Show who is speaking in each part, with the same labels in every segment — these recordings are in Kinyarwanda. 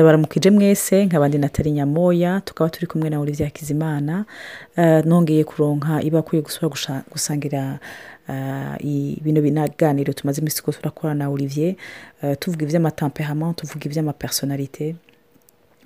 Speaker 1: ndabaramukije mwese nk'abandi natali nyamoya tukaba turi kumwe na Olivier Hakizimana Eh, nongeye kuronka ibakwiye gusubira gusha- gusangira eh, bino binaganiro tumaze iminsi ko turakora na Olivier. Eh, tuvuga ivy'amatemperament tuvuga eh,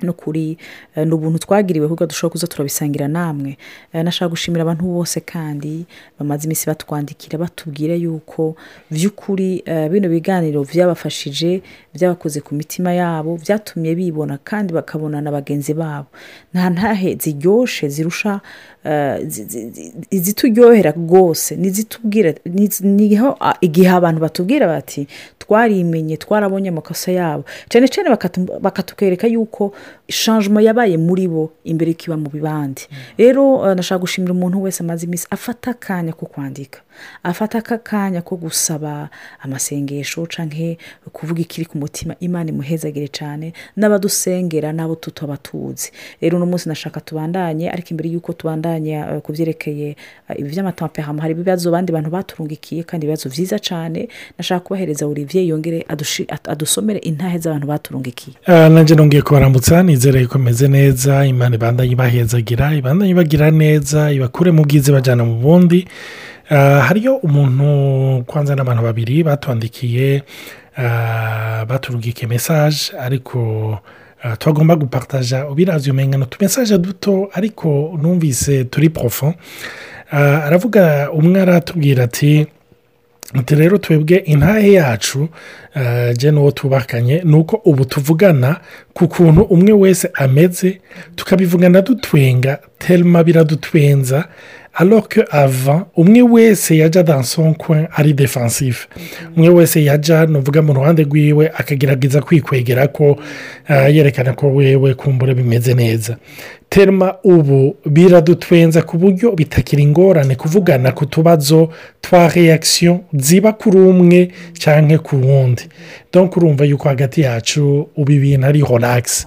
Speaker 1: ni ubuntu twagiriwe kuko dushobora kuza turabisangira namwe. Eh, nashaka gushimira abantu bose kandi bamaze iminsi batwandikira batubwira yuko by'ukuri eh, bino biganiro byabafashije byabakoze ku mitima yabo byatumye bibona kandi bakabona na bagenzi babo. Nta ntahe ziryoshe zirusha eh, zi- zi- zi- izituryohera rwose. Niho igihe abantu batubwira bati twarimenye twarabonye amakosa yabo. Cyane cyane bakatwereka yuko changement yabaye muri bo imbere kiba mu bibandi. Rero eh, nashaka gushimira umuntu wese amaze iminsi afata akanya ko kwandika. Afata aka kanya ko gusaba amasengesho canke kuvuga ikiri ku mutima imana imuhezagire cyane n'abadusengera n'abo tutaba tuzi. Rero uno munsi nashaka tubandanye ariko imbere y'uko tubandanye eh, ku byerekeye eh, ibi by'amatemperament hari ibibazo abandi bantu baturungikiye kandi ibibazo byiza cyane nashaka kubahereza Olivier yongere adusomere intahe z'abantu baturungikiye.
Speaker 2: Ah, nanjye nongeye kubaramutsa nizere ko imeze neza imana ibandanye ibahezagira ibandanye ibagira neza ibakure mu bwiza ibajyana mu bundi. Hariyo umuntu kwanza n'abantu babiri batwandikiye ah, baturugikiye mesaje ariko ah, twagomba gupartaja ubirazi umenya ni utumesaje duto ariko numvise turi porofo aravuga umwe aratubwira ati ati rero twebwe intahe yacu eh, jye n'uwo tubakanye ni uko ubu tuvugana ku kuntu umwe wese ameze tukabivugana dutwenga telma biradutwenza alors que avant umwe wese yajya dans son coin ari defensif umwe wese yajya nuvuga mu ruhande rwiwe akagerageza kwikwegera ko eh, yerekana ko wewe kumbura bimeze neza. Terma ubu biradutwenza ku buryo bitakiri ingorane kuvugana ku tubazo twa reaction ziba kuri umwe cyangwa ku wundi. Donc urumva yuko hagati yacu ubu ibintu ari relax.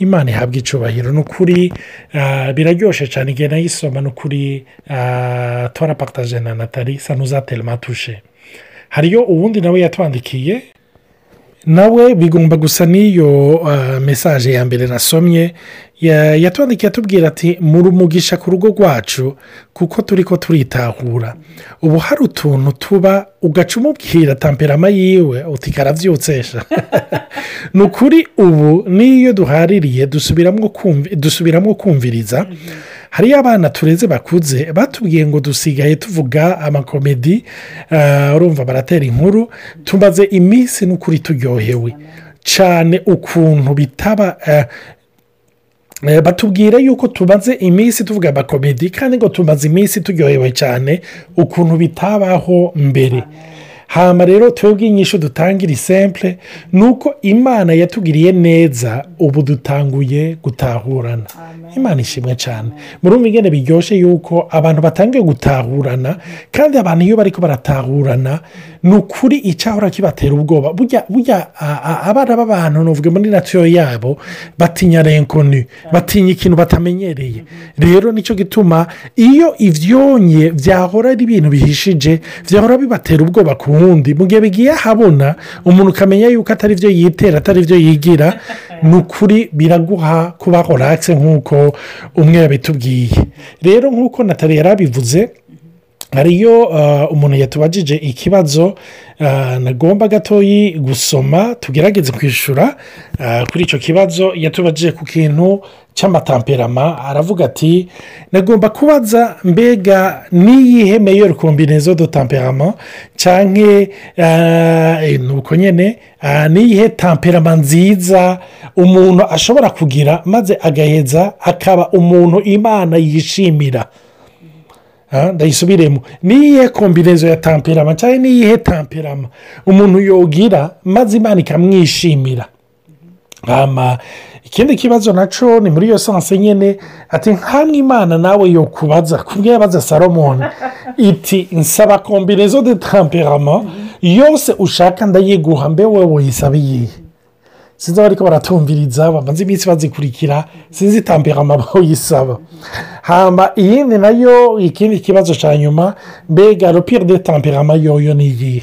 Speaker 2: Imana ihabwa icubahiro ni ukuri ah, biraryoshye cyane igihe nayisoma. Ni ukuri ah, twarapataje na natali sanuza telma tushe hariyo uwundi nawe yatwandikiye nawe bigomba gusa n'iyo uh, mesaje ya mbere nasomye. Ya- yatwandikiye atubwira ati muri umugisha ku rugo rwacu kuko turi ko turitahura. Ubu hari utuntu tuba ugaca umubwira tamperama yiwe uti karabyutsesha ni ukuri ubu n'iyo duhaririye dusubiramo kumviriza hariyo abana tureze bakuze batubwiye ngo dusigaye tuvuga amakomedi ah, urumva baratera inkuru tumaze iminsi n'ukuri turyohewe. Cyane ukuntu bitaba eh, eh, batubwira yuko tumaze iminsi tuvuga amakomedi kandi ngo tumaze iminsi turyohewe cyane ukuntu bitabaho mbere. Hama rero twebwe inyishu dutangira isempure ni uko imana yatugiriye neza ubu dutanguye gutahurana. Imana ishimwe cyane murumva ingene biryoshye yuko abantu batangiye gutahurana kandi abantu iyo bari baratahurana ni ukuri icyahora kibatera ubwoba. Burya abana b'abantu nuvuge muri natiyo yabo batinya renkoni batinya ikintu batamenyereye. Rero ni cyo gituma iyo ibyonye byahora ari ibintu bihishije byahora bibatera ubwoba ku wundi mu gihe bigiye ahabona umuntu ukamenya yuko atari byo yitera atari byo yigira ni ukuri biraguha kuba relaxe nk'uko umwe yabitubwiye. Rero nk'uko natali yari abivuze hariyo uh, umuntu yatubajije ikibazo uh, nagomba gatoyi gusoma tugerageze kwishyura uh, kuri icyo kibazo. Yatubajije ku kintu cy'amatamperama aravuga ati nagomba kubaza mbega niyihe meyeri kombinezo do tamperama cyangwa ni uko nyine niyihe tamperama nziza umuntu ashobora kugira maze agaheza akaba umuntu imana yishimira. Ndayisubiremo niyihe kombinezo ya tamperama? Cyangwa niyihe tamperama? Umuntu yogira maze imana ikamwishimira. Ikindi kibazo na cyo ni muri iyo sanse nyine ati nkamwe imana nawe yo kubaza kubwo yabaza salomoni. Iti nsaba kombinezo de tamperama? Yose ushaka ndayiguha mbe wowe wayisaba iyihe? Sinzi abariko baratumviriza bamaze iminsi bazikurikira sinzi tamperama bayisaba hamba iyindi na yo ikindi kibazo cya nyuma mbega ropire de tamperama yoyo ni iyihe?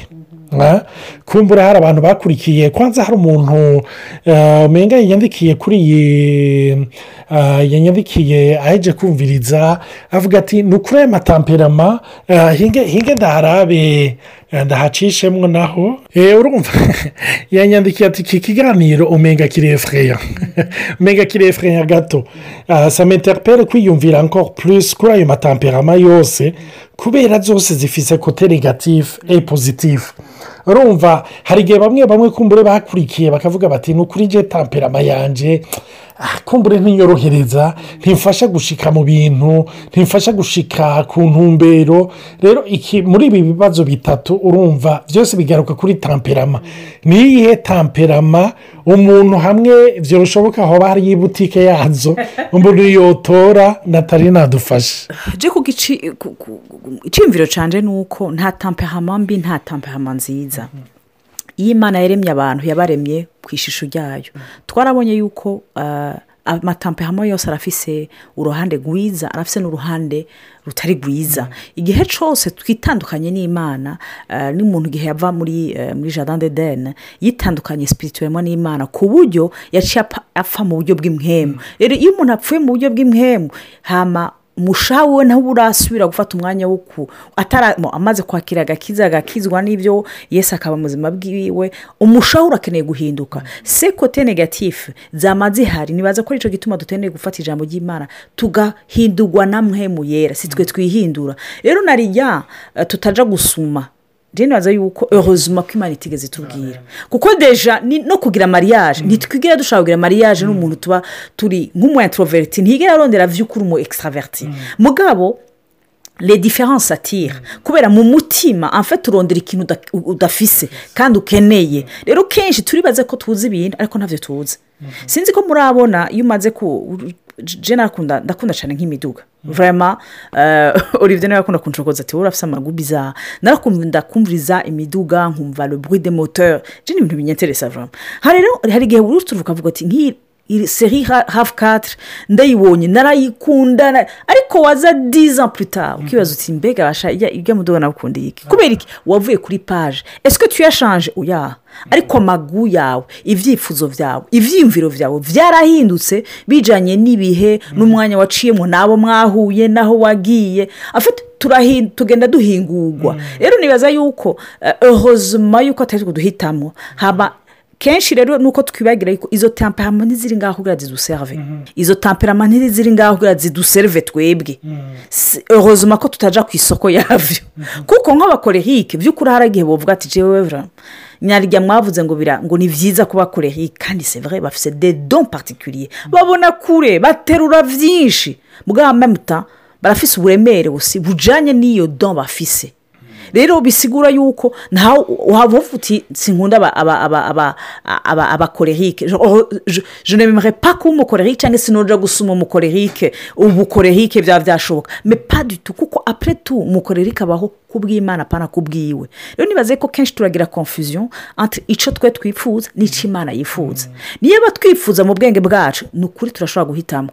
Speaker 2: Kumbura hari abantu bakurikiye kwanza hari umuntu eh, umenga yandikiye kuri iyi eh, yanyandikiye aheje kumviriza avuga ati ni ukuri aya matamperama eh, hinge ndaharabe. Eh, ndahacishemwo naho Eh, urumva yanyandikiye ati iki kiganiro umenga kirefureya umenga kirefureya gato. M'interpelle kwiyumvira encore plus kuri ayo matamperama yose. Kubera zose zifise kote negatif e positif. Urumva hari igihe bamwe bamwe kumbure bakurikiye bakavuga bati ni ukuri je tamperama yanje ah, kumbure ntiyorohereza ntimfasha gushika mu bintu ntimfasha gushika ku ntumbero. Rero iki muri ibi bibazo bitatu urumva byose bigaruka kuri tamperama. Niyihe tamperama? Umuntu hamwe byoshoboka hoba hariyo ibutike yazo. Umuntu yotora natali nadufashe.
Speaker 1: Je ku iciyumviro canje ni uko nta tampehama mbi nta tampehama nziza. Iyo imana yaremye abantu yabaremye ku ishusho ryayo. Twarabonye yuko ah, amatampehama yose arafise uruhande rwiza arafise n'uruhande rutari rwiza. Igihe cyose twitandukanye n'imana ah, n'umuntu igihe yava muri eh, muri jardin d'eden yitandukanye sipirituwemo n'imana ku buryo yaciye apfa mu buryo bw'imwemu rero iyo umuntu apfuye mu buryo bw'imwemu hama umushaha we ntawe urasubira gufata umwanya wo ku amaze kwakira agakiza agakizwa n'ibyo yesi akaba muzima bwiwe umushaha urakeneye guhinduka. Se kote negatifu zama zihari nibaza ko ari cyo gituma dukeneye gufata ijambo ry'imana tugahindurwa na mwemu yera si twe twihindura. Rero narijya tutaja gusuma. Nibaza yuko eurozima ko imana itigeze itubwira. Kuko deja no kugira mariage. Ntitwigera dushaka kugira mariage n'umuntu tuba turi nk'umu introverti. Ntigera arondera vy'ukuri umu extraverti. Mugabo les différences atire kubera mu mutima fait urondera ikintu uda- udafise kandi ukeneye. Rero kenshi turibaze ko tuzi ibintu ariko ntabyo tuzi. Sinzi ko murabona iyo umaze ku je nakunda ndakunda cyane nk'imiduga vrema olivier nawe akunda kunshokoza ati wowe urafise amagubiza narakunda kumviriza imiduga nkumva le bruit de moteur je ni ibintu binyenteresa vrema hari rero hari igihe buri turuka ukavuga ati nk'iyi seri hafu katire ndayibonye narayikunda na- ariko waza diza puta ukibaza uti mbega basha ijya mudoga nabukundiye iki? Kubera iki? Wavuye kuri paje esike tuyashanje uya ariko amagu yawe ibyifuzo byawe ibyiyumviro byawe byarahindutse bijyanye n'ibihe n'umwanya waciyemo n'abo mwahuye n'aho wagiye. Afite tugenda duhingurwa. Rero nibaza yuko ehozima yuko atari duhitamo haba kenshi rero nuko twibagira izo temperama ntiziri ngaho kugira ziduserve. Izo temperama ntiziri ngaho kugira ziduserve twebwe. Si- heureusement ko tutaja ku isoko yabyo kuko nk'abakorehike by'ukuri hari igihe bavuga ati jewe vra nyarya mwavuze ngo bira ngo ni byiza kuba korehike kandi bafise des dons particuliers. Babona kure baterura byinshi bwa memuta barafise uburemere busi bujanye n'iyo don bafise. Rero bisigura yuko ntawe waba uti sinkunda aba- aba- aba- aba- aba- abakorerike. Je ne memerais pas kuba umukorerike cyangwa se noja gusuma umukorerike. Ubukorerike byaba byashoboka. Me pas du tout kuko apure tu umukorerike abaho kubw'imana apana kubwiwe. Rero nibaze ko kenshi turagira entre icyo twe twifuza n'icyo imana yifuza niba twifuza mu bwenge bwacu ni ukuri turashobora guhitamo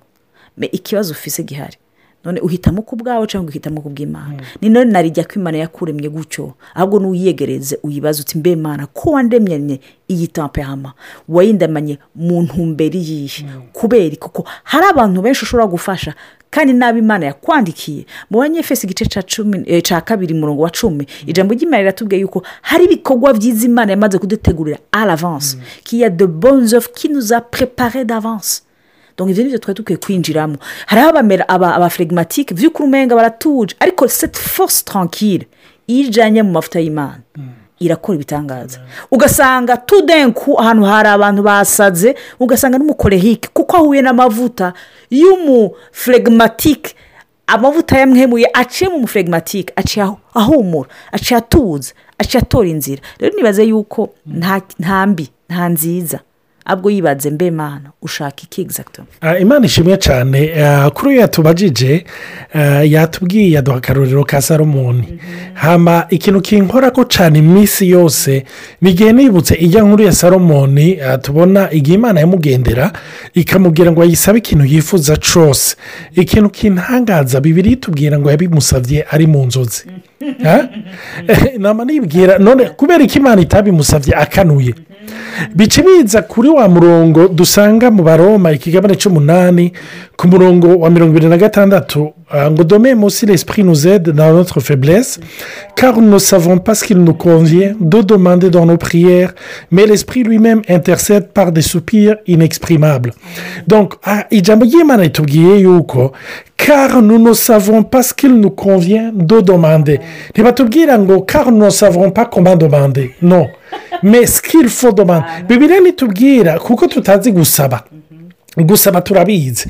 Speaker 1: ikibazo ufise gihari. None uhitamo ku bwawe cyangwa uhitamo ku bw'imana. Ni none narijya ko imana yakuremye gutyo ahubwo n'uyiyegereze uyibaze uti mbe mana ko wandemye iyi tampehama wayindamanye mu ntumbero iyihe? Kubera kuko hari abantu benshi ushobora gufasha kandi n'abo imana yakwandikiye. Mu banyefesi igice cya cumi eh, cya kabiri murongo wa cumi ijambo ry'imana riratubwiye yuko hari ibikorwa byiza imana yamaze kudutegurira à l'avance qu'il y a de bonnes œuvres qui nous ibyo ni byo twari dukwiye kwinjiramo. Hariho abamera aba abaferegimatike by'ukuri umenga baratuje ariko cette force tranquille iyo ijyanye mu mavuta y'imana. Irakora ibitangaza. Ugasanga tudenku ahantu hari abantu basaze ugasanga n'umukorehike kuko ahuye n'amavuta y'umuferegimatike amavuta yamwemuye aciye mu muferegimatike aciye ahu- ahumura aciye atuza aciye atora inzira. Rero nibaze yuko nta nta mbi nta nziza. Ahubwo yibaze mbe mana ushaka iki? Egizagitoma
Speaker 2: Ah, imana ishimwe cyane. Ah, kuri uyu yatubajije ah, yatubwiye yaduha akarorero ka salomoni. Hama ikintu kinkora ko cyane iminsi yose ni igihe nibutse ijya nkuru ya salomoni tubona igihe imana yamugendera ikamubwira ngo ayisabe ikintu yifuza cyose. Ikintu kintangaza bibiri itubwira ngo yabimusabye ari mu nzozi. Nama nibwira none kubera ko imana itabimusabye akanuye. Bica kuri wa murongo dusanga mu baroma ikigabane cy'umunani ku murongo wa mirongo irindwi na gatandatu. Ah, ngo dome munsi l'esprit nous aide dans notre faiblesse car nous ne savons pas ce qu'il nous convient de demander dans nos prières mais l'esprit lui-même intercède par des soupirs inexprimables. Donc ah, ijambo ry'imana ritubwiye yuko car nous ne savons pas ce qu'il nous convient de demander. Ntibatubwira ngo car nous ne savons pas comment demander. Non. Faut demander bibiriya ntitubwira kuko tutazi gusaba. Gusaba turabizi.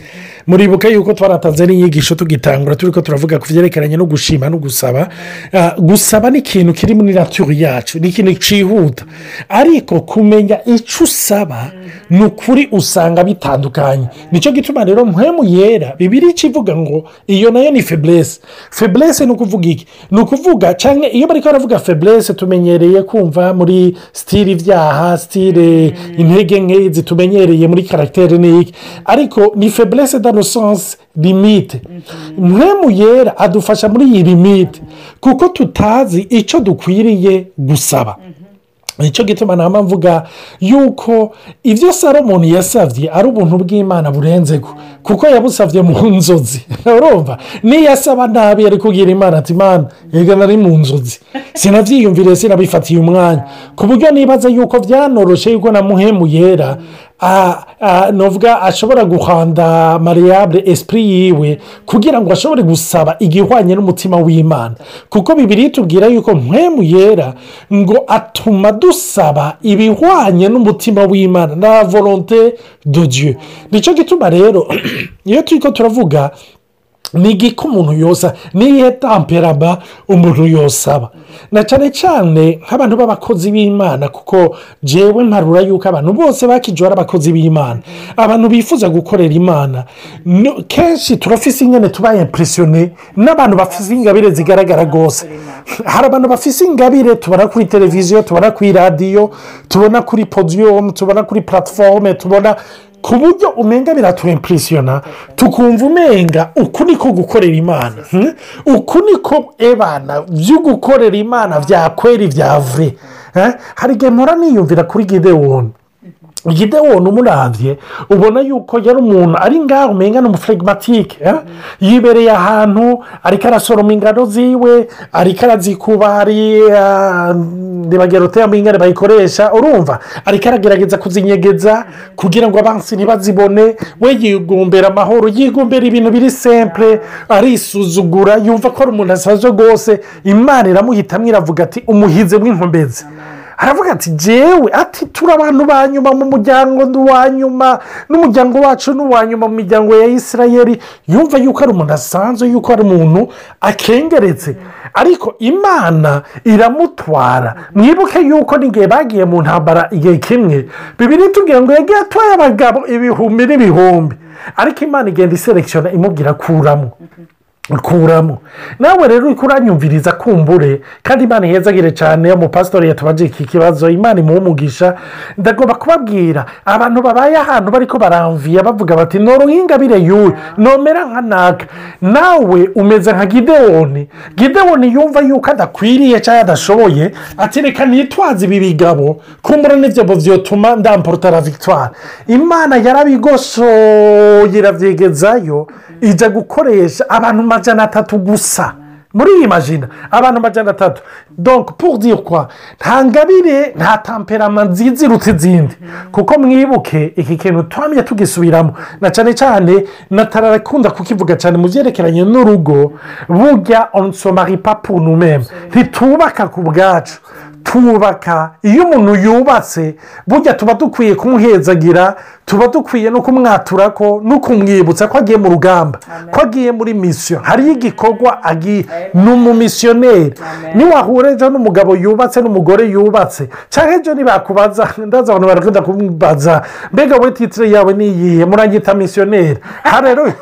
Speaker 2: Muribuka yuko twaratanze n'inyigisho tugitangura turi ko turavuga ku byerekeranye no gushima no gusaba. Ah, gusaba ni ikintu kiri muri naturi yacu ni ikintu cyihuta ariko kumenya icyo usaba ni ukuri usanga bitandukanye. Nicyo gituma rero mpemu yera bibiri ikivuga ngo iyo na yo ni feburese feburese ni ukuvuga iki? Ni ukuvuga cyangwa iyo bari baravuga feburese tumenyereye kumva muri sitire ibyaha sitire intege nke zitumenyereye muri karagiteri n'iki? Ariko ni feburese dano sansi limite. Mpemu yera adufasha muri iyi limite kuko tutazi icyo dukwiriye gusaba. Nicyo gituma nama mvuga yuko ibyo salomoni yasabye ari ubuntu bw'imana burenze ko kuko yabusabye mu nzozi. Urumva? Niyo asaba nabi yari kubwira imana ati imana yega nari mu nzozi. Sinabyiyumvire sinabifatiye umwanya. Ku buryo nibaza yuko byanoroshye yuko na yera ah, ah, novuga ashobora guhanda mariyabure esipuri yiwe kugira ngo ashobore gusaba igihwanye n'umutima w'imana. Kuko bibiri tubwira yuko mpemu yera ngo atuma dusaba ibihwanye n'umutima w'imana na volonte de dieu. Nicyo gituma rero iyo turi ko turavuga ni igiko umuntu yosa niyihe tamperama umuntu yosaba na cyane cyane nk'abantu b'abakozi b'imana kuko jewe mparura yuko abantu bose bakijwe ari abakozi b'imana. Abantu bifuza gukorera imana. Kenshi turafise ingene tuba impresiyone n'abantu bafite ingabire zigaragara rwose. Hari abantu bafite ingabire tubona kuri televiziyo tubona kuri radiyo tubona kuri podiyumu tubona kuri platifomu tubona ku buryo umenga biratwempurisiyona tukumva umenga uku niko gukorera imana hmm? uku niko ebana byo gukorera imana byakwera ibya vure Eh? hari igihe mpora niyumvira kuri gidewoni gidewoni umurabye ubona yuko yari umuntu ari ngaho umenga ni umufregimatike eh? yibereye ahantu ariko arasoroma ingano ziwe ariko arazikuba ari ntibagere uteyemo ingano bayikoresha urumva ariko aragerageza kuzinyegeza kugira ngo abansi ntibazibone we yigumbera amahoro yigumbera ibintu biri sempure arisuzugura yumva ko ari umuntu asaze rwose imana iramuhitamo iravuga ati umuhize w'inkomezi aravuga ati jewe ati turi abantu ba nyuma mu muryango ndi uwa nyuma n'umuryango wacu ni uwa nyuma mu miryango ya isirayeri yumva yuko ari umuntu asanzwe yuko ari umuntu akengeretse. Ariko imana iramutwara. Mwibuke yuko n'igihe bagiye mu ntambara igihe kimwe bibiri tubwira ngo yagiye atwaye abagabo ibihumbi n'ibihumbi. Ariko imana igenda iserekishona imubwira kuramo kuramo. Nawe rero uri kuranyumviriza kumbure kandi imana ihezagire cyane umupasitori yatubaje iki kibazo imana imuha umugisha ndagomba kubabwira abantu babaye ahantu bari ko baramviya bavuga bati ni uruhingabire yuwe nomera nka naka nawe umeze nka gidewoni gidewoni yumva yuko adakwiriye cyangwa adashoboye ati reka nitwaze ibi bigabo kumbura n'ibyo byotuma ndamporotara victoire imana yarabigoshoye irabyegezayo ijya gukoresha abantu majana atatu gusa muri iyi majina abantu majana atatu donk pour dire kwa nta ngabire nta tamperama nziza iruta izindi kuko mwibuke iki kintu twamye tugisubiramo. Na cyane cyane natarakunda kukivuga cyane mu byerekeranye n'urugo burya onsomari papu numeme ntitubaka ku bwacu. Tubaka iyo umuntu yubatse burya tuba dukwiye kumuhezagira tuba dukwiye no kumwatura ko no kumwibutsa ko agiye mu rugamba ko agiye muri misiyo hariyo igikorwa agiye ni umumisiyoneri niwahura ejo n'umugabo yubatse n'umugore yubatse. Cyangwa ejo nibakubaza ndaza abantu barakunda kubaza mbega we titire yawe ni iyihe? Murangita misiyoneri aha rero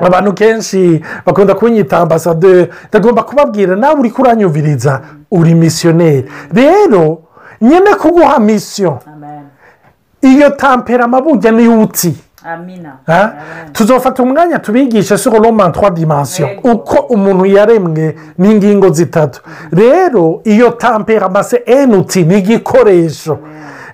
Speaker 2: abantu kenshi bakunda kunyita ambasaderi ndagomba kubabwira nawe uri kuranyumviriza uri misiyoneri rero nyine kuguha misiyo iyo tampera amabuge niyo uti? Tuzofata umwanya tubigishe suro roma twa dimansiyo uko umuntu yaremwe n'ingingo zitatu. Rero iyo tampera amase enuti ni igikoresho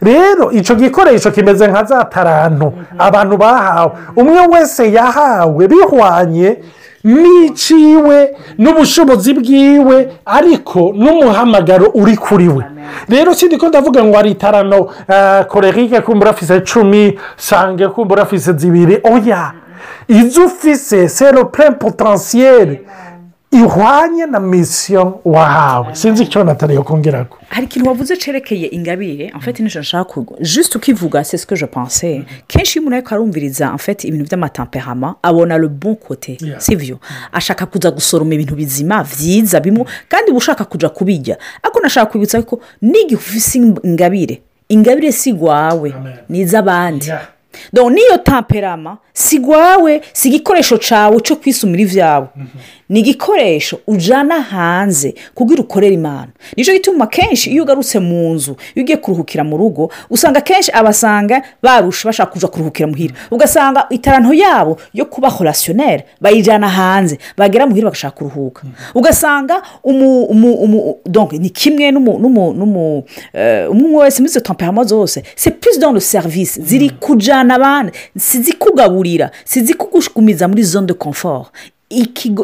Speaker 2: rero icyo gikoresho kimeze nka za taranto. Abantu bahawe. Umwe wese yahawe bihwanye n'iciwe n'ubushobozi bwiwe ariko n'umuhamagaro uri kuri we. Rero sindi ko ndavuga ngo hari itarano korerike kumbura afise cumi sange kumbura afise zibiri. Oya izo ufise sero pure potensiyeri ihwanye na misiyo wahawe sinzi icyo natariyo kongera ko
Speaker 1: hari ikintu wavuze cerekeye ingabire amfite n'ijoro nshaka kugwa. Jisite ukivuga sesike je pense kenshi iyo umuntu ariko arumviriza amfite ibintu by'amatamperama abona bon kote si byo ashaka kuza gusoroma ibintu bizima byiza bimwe kandi uba ushaka kujya kubijya ariko nashaka kwibutsa ko n'igihe ufite ingabire. Ingabire si rwawe ni iz'abandi. N'iyo tamperama si rwawe si igikoresho cyawe cyo kwisumira ibyawe ni igikoresho ujyana hanze kubwira ukorera imana. Nicyo gituma kenshi iyo ugarutse mu nzu iyo ugiye kuruhukira mu rugo usanga kenshi abasanga barusha bashaka kuza kuruhukira muhira. Ugasanga itaranto yabo yo kuba horasiyoneri bayijyana hanze bagera muhira bagashaka kuruhuka. Ugasanga ni kimwe umwe wese muri izo tamperama zose si purisi doni serivisi ziri kujyana abandi zikugaburira zikugumiza muri zone de confort.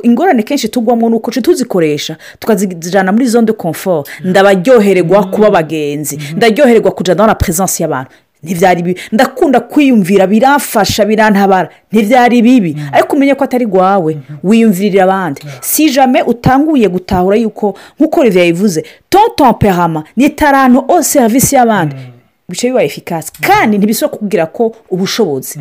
Speaker 1: Ingorane kenshi tugwamo ni uko tuzikoresha tukazijyana muri zone de confort. Ndabaryohererwa kuba abagenzi ndaryohererwa kujyana na peresansi y'abantu. Ntibyari bibi. Ndakunda kwiyumvira biramfasha birantabara. Ntibyari bibi. Ariko umenye ko atari rwawe wiyumvirira abandi. Si jame utanguye gutahura yuko nk'uko riviya yivuze tontomperama ni taranto o serivisi y'abandi. Bice bibaye efikasi kandi ntibisaba kukubwira ko ubushobozi.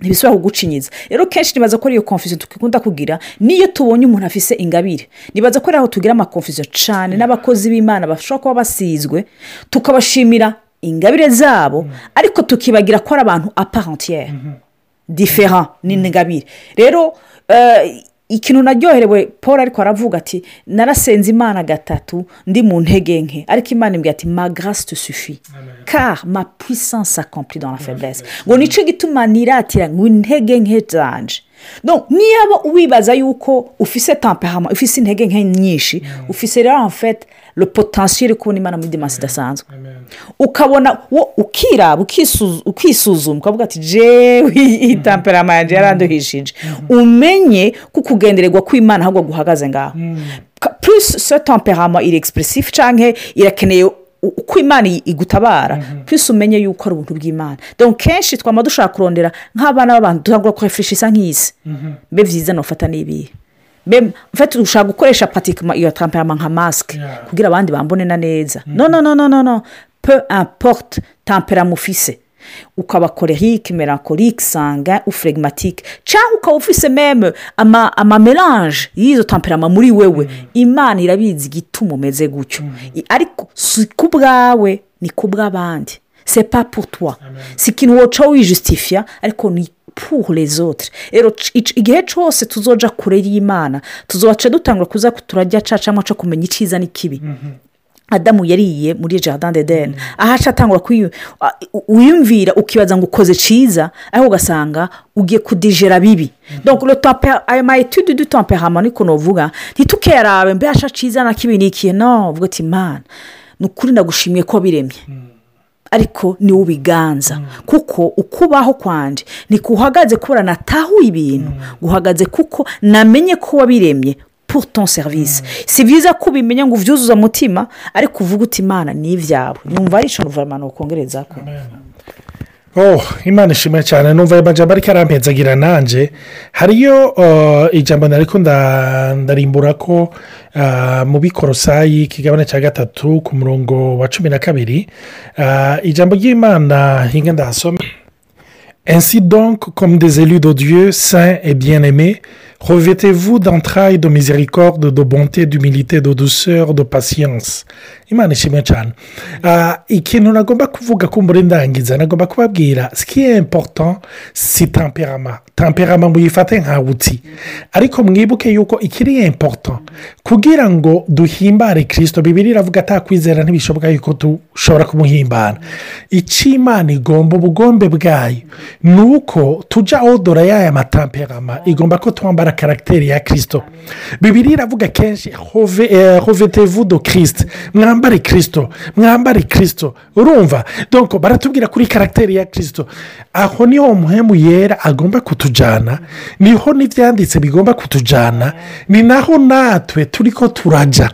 Speaker 1: Ntibisaba kugucinyiza rero kenshi nibaza ko ariyo konfusiyo dukunda kugira niyo tubonye umuntu afise ingabire. Nibaza ko ari aho tugira amakonfusiyo cyane n'abakozi b'imana bashobora kuba basizwe tukabashimira ingabire zabo ariko tukibagira ko ari abantu aparantiyeri difera n'ingabire. Rero ikintu naryoherewe paul ariko aravuga ati narasenze imana gatatu ndi mu ntege nke. Ariko imana imbwira ati ma garasi tusufi car ma puissance accomplie dans la faiblesse. ngo ni cyo gituma niratira ngo intege nke zanje. Niba wibaza yuko ufise tamperama ufise intege nke nyinshi ufise rero amfete le potensiyeri kubona imana muri dimansi idasanzwe ukabona ukiraba ukisuzuma ukavuga ati jewe iyi tamperama yanjye yaranduhishije. Umenye ko ukugendererwa kw'imana ahubwo guhagaze ngaho purisi se tamperama iri egisipuresifu cyangwa irakeneye uko imana igutabara. Purisi umenye yuko ari ubuntu bw'imana. Dore kenshi twaba dushaka kurondera nk'abana b'abantu dushobora kurefurisha isa nk'isi mbe byiza nufata n'ibihe. Mfite ushaka gukoresha patikima iyo tamperama nka masike kugira abandi bambone na neza. No no no no no no. Pe importe tamperama ufise ukaba korerike melancholique sanga ufuregimatike cyangwa ukaba ufise meme amamelange y'izo tamperama muri wewe. Imana irabizi igituma umeze gutyo. Ariko si ku bwawe ni ku bw'abandi se pa putwa si ikintu woca wijusitifiya ariko ni les autres. Rero igihe cyose tuzoja kure y'imana tuzobaca dutangura kuza turajya cacamo cyo kumenya icyiza n'ikibi adamu yariye muri jardin d'eden ahaca atangura wiyumvira ukibaza ngo ukoze cyiza ariko ugasanga ugiye kudijera bibi. Ayo ma etude du temperament niko nuvuga ntitukerabe mbasha cyiza na kibi ni ikihe? No uvuga ati imana ni ukuri ndagushimiye ko biremye. Ariko ni we ubiganza. Kuko ukubaho kwanjye ntikuhagaze kubera natahuye ibintu. Guhagaze kuko namenye ko wabiremye pour ton serivisi si byiza ko ubimenya ngo ubyuzuze umutima ariko uvuga uti imana ni ibyawe nyumva ari icyo ruvamano ukongereza ko
Speaker 2: oh imana ishimwe cyane. Numva aya majambo ariko arampezagira nanjye hariyo uh, ijambo nda- ndarimbura ko uh, mu bikorosayi ikigabane cya gatatu ku murongo wa cumi na kabiri uh, ijambo ry'imana hinga ndahasome. Ainsi donc, comme des élus de Dieu, saints et bien-aimés, revêtez-vous d'entrailles de miséricorde, de bonté, d'humilité, de douceur, de patience. imana ishimwe cyane Ah, ikintu nagomba kuvuga ko muri ndangiza nagomba kubabwira sikiye important si temperama temperama muyifate nka wuti ariko mwibuke yuko ikiri important. Kugira ngo duhimbare kirisito bibiri iravuga atakwizera ntibishoboka yuko dushobora kumuhimbara icyo imana igomba ubugombe bwayo. Ni uko tujya odora y'aya matamperama igomba ko twambara karagiteri ya kirisito bibiri iravuga kenshi hovetevu do kirisite mwambare kirisito mwambare kirisito urumva? Donko baratubwira kuri karagiteri ya kirisito aho ni ho muhemu yera agomba kutujyana ni ho n'ibyanditse bigomba kutujyana ni naho natwe turi ko turajya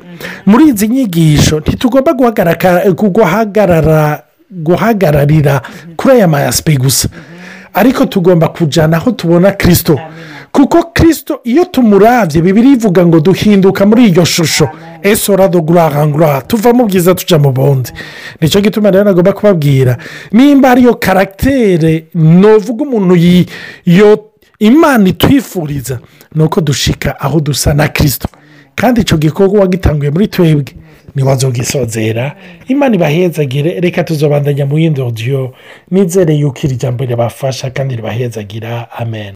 Speaker 2: muri izi nyigisho ntitugomba guhagarara guhagararira kuri aya mayasipe gusa. Ariko tugomba kujyana aho tubona kirisito kuko kirisito iyo tumurabye bibiri ivuga ngo duhinduka muri iyo shusho. Esora do gurahangura tuva mu bwiza tujya mu bundi. Nicyo gituma rero nagomba kubabwira nimba ariyo karagiteri nuvuga umuntu imana itwifuriza ni uko dushika aho dusa na kirisito kandi icyo gikorwa wagitanguye muri twebwe ntiwazogisozera imana ibahezagire reka tuzobandanya mu yindi odiyo nizere yuko iri jambo ribafasha kandi ribahezagira amen.